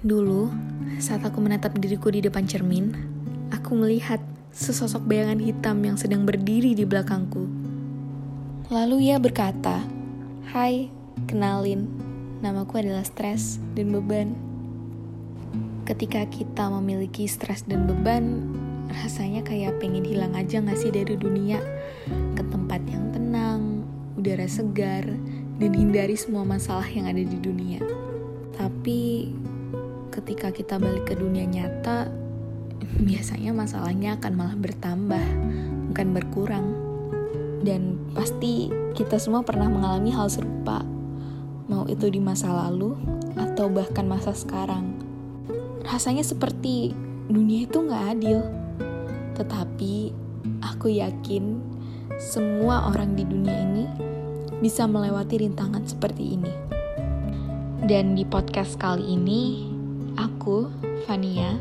Dulu, saat aku menatap diriku di depan cermin, aku melihat sesosok bayangan hitam yang sedang berdiri di belakangku. Lalu ia berkata, Hai, kenalin, namaku adalah stres dan beban. Ketika kita memiliki stres dan beban, rasanya kayak pengen hilang aja gak sih dari dunia? Ke tempat yang tenang, udara segar, dan hindari semua masalah yang ada di dunia. Tapi ketika kita balik ke dunia nyata, biasanya masalahnya akan malah bertambah, bukan berkurang. Dan pasti kita semua pernah mengalami hal serupa, mau itu di masa lalu atau bahkan masa sekarang rasanya seperti dunia itu nggak adil. Tetapi aku yakin semua orang di dunia ini bisa melewati rintangan seperti ini. Dan di podcast kali ini, aku, Fania,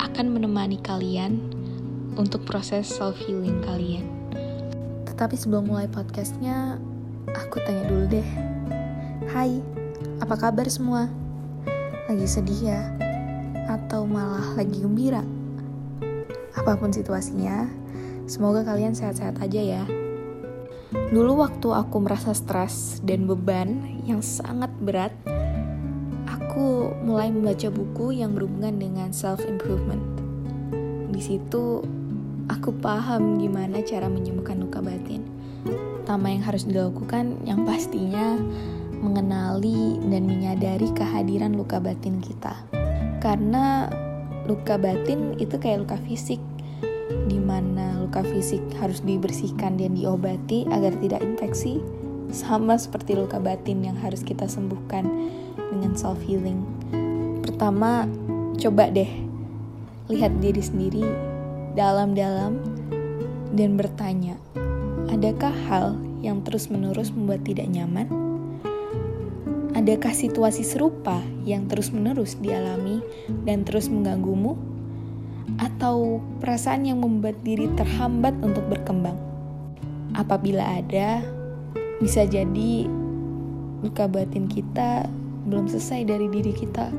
akan menemani kalian untuk proses self-healing kalian. Tetapi sebelum mulai podcastnya, aku tanya dulu deh. Hai, apa kabar semua? Lagi sedih ya? atau malah lagi gembira. Apa pun situasinya, semoga kalian sehat-sehat aja ya. Dulu waktu aku merasa stres dan beban yang sangat berat, aku mulai membaca buku yang berhubungan dengan self-improvement. Di situ, aku paham gimana cara menyembuhkan luka batin. Pertama yang harus dilakukan yang pastinya mengenali dan menyadari kehadiran luka batin kita karena luka batin itu kayak luka fisik di mana luka fisik harus dibersihkan dan diobati agar tidak infeksi sama seperti luka batin yang harus kita sembuhkan dengan self healing. Pertama, coba deh lihat diri sendiri dalam-dalam dan bertanya, adakah hal yang terus-menerus membuat tidak nyaman? Adakah situasi serupa yang terus-menerus dialami dan terus mengganggumu? Atau perasaan yang membuat diri terhambat untuk berkembang? Apabila ada, bisa jadi luka batin kita belum selesai dari diri kita.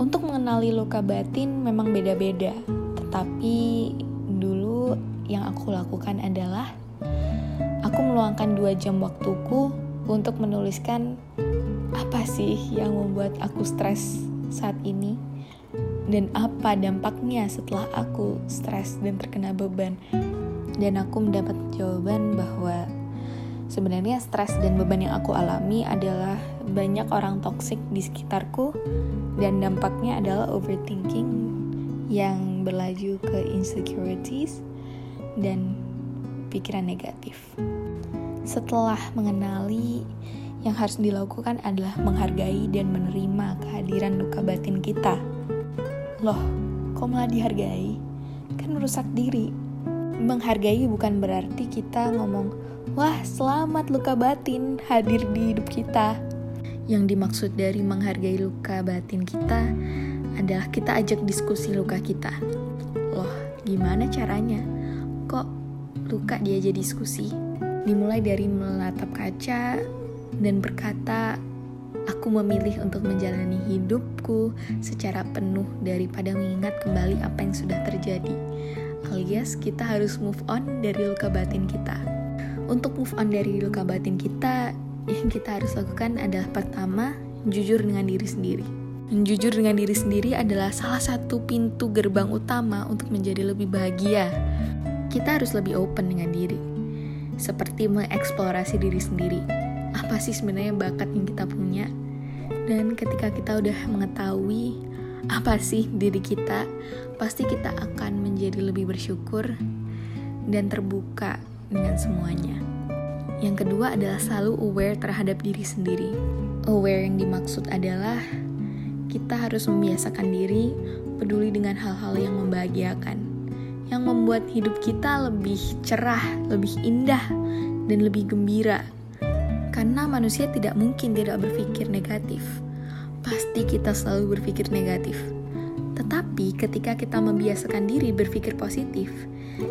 Untuk mengenali luka batin memang beda-beda, tetapi dulu yang aku lakukan adalah aku meluangkan dua jam waktuku untuk menuliskan apa sih yang membuat aku stres saat ini dan apa dampaknya setelah aku stres dan terkena beban dan aku mendapat jawaban bahwa sebenarnya stres dan beban yang aku alami adalah banyak orang toksik di sekitarku dan dampaknya adalah overthinking yang berlaju ke insecurities dan pikiran negatif. Setelah mengenali yang harus dilakukan adalah menghargai dan menerima kehadiran luka batin kita. Loh, kok malah dihargai? Kan merusak diri. Menghargai bukan berarti kita ngomong, wah selamat luka batin hadir di hidup kita. Yang dimaksud dari menghargai luka batin kita adalah kita ajak diskusi luka kita. Loh, gimana caranya? Kok luka diajak diskusi? Dimulai dari menatap kaca, dan berkata, "Aku memilih untuk menjalani hidupku secara penuh daripada mengingat kembali apa yang sudah terjadi." Alias, kita harus move on dari luka batin kita. Untuk move on dari luka batin kita, yang kita harus lakukan adalah pertama, jujur dengan diri sendiri. Jujur dengan diri sendiri adalah salah satu pintu gerbang utama untuk menjadi lebih bahagia. Kita harus lebih open dengan diri, seperti mengeksplorasi diri sendiri apa sih sebenarnya bakat yang kita punya dan ketika kita udah mengetahui apa sih diri kita? Pasti kita akan menjadi lebih bersyukur dan terbuka dengan semuanya. Yang kedua adalah selalu aware terhadap diri sendiri. Aware yang dimaksud adalah kita harus membiasakan diri peduli dengan hal-hal yang membahagiakan yang membuat hidup kita lebih cerah, lebih indah, dan lebih gembira. Karena manusia tidak mungkin tidak berpikir negatif. Pasti kita selalu berpikir negatif. Tetapi ketika kita membiasakan diri berpikir positif,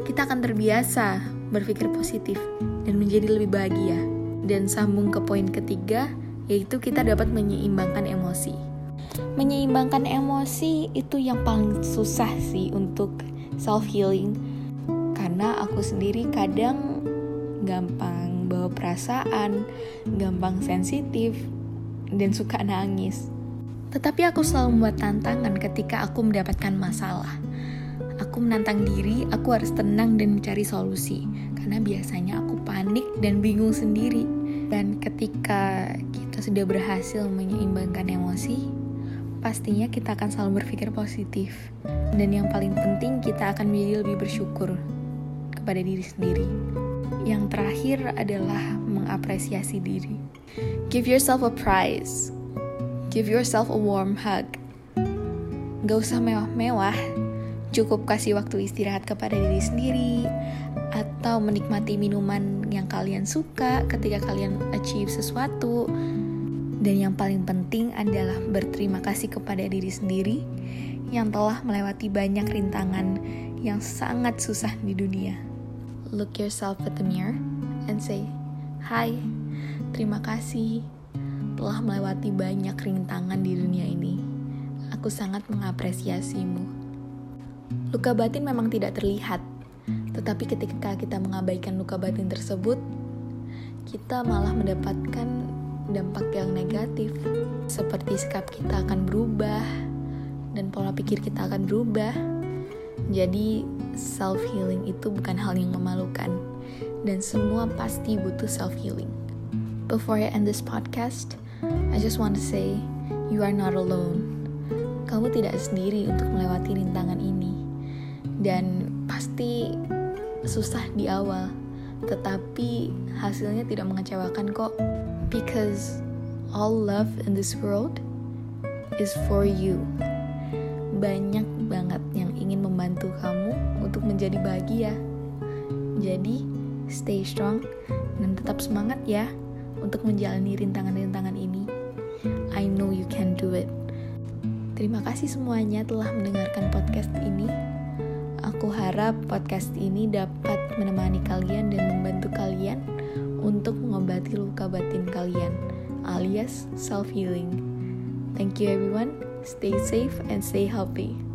kita akan terbiasa berpikir positif dan menjadi lebih bahagia. Dan sambung ke poin ketiga, yaitu kita dapat menyeimbangkan emosi. menyeimbangkan emosi itu yang paling susah sih untuk self healing karena aku sendiri kadang gampang bawa perasaan, gampang sensitif dan suka nangis. Tetapi aku selalu membuat tantangan ketika aku mendapatkan masalah. Aku menantang diri, aku harus tenang dan mencari solusi. Karena biasanya aku panik dan bingung sendiri. Dan ketika kita sudah berhasil menyeimbangkan emosi, pastinya kita akan selalu berpikir positif. Dan yang paling penting, kita akan menjadi lebih bersyukur kepada diri sendiri. Yang terakhir adalah mengapresiasi diri. Give yourself a prize Give yourself a warm hug. Gak usah mewah-mewah, cukup kasih waktu istirahat kepada diri sendiri, atau menikmati minuman yang kalian suka ketika kalian achieve sesuatu. Dan yang paling penting adalah berterima kasih kepada diri sendiri yang telah melewati banyak rintangan yang sangat susah di dunia. Look yourself at the mirror and say, "Hi, terima kasih telah melewati banyak rintangan di dunia ini. Aku sangat mengapresiasimu. Luka batin memang tidak terlihat, tetapi ketika kita mengabaikan luka batin tersebut, kita malah mendapatkan dampak yang negatif, seperti sikap kita akan berubah dan pola pikir kita akan berubah. Jadi, self healing itu bukan hal yang memalukan, dan semua pasti butuh self healing. Before I end this podcast, I just want to say, you are not alone. Kamu tidak sendiri untuk melewati rintangan ini. Dan pasti susah di awal, tetapi hasilnya tidak mengecewakan kok. Because all love in this world is for you. Banyak banget yang ingin membantu kamu untuk menjadi bahagia. Jadi, stay strong dan tetap semangat ya untuk menjalani rintangan-rintangan ini. I know you can do it. Terima kasih semuanya telah mendengarkan podcast ini. Aku harap podcast ini dapat menemani kalian dan membantu kalian untuk mengobati luka batin kalian, alias self-healing. Thank you everyone. Stay safe and stay healthy.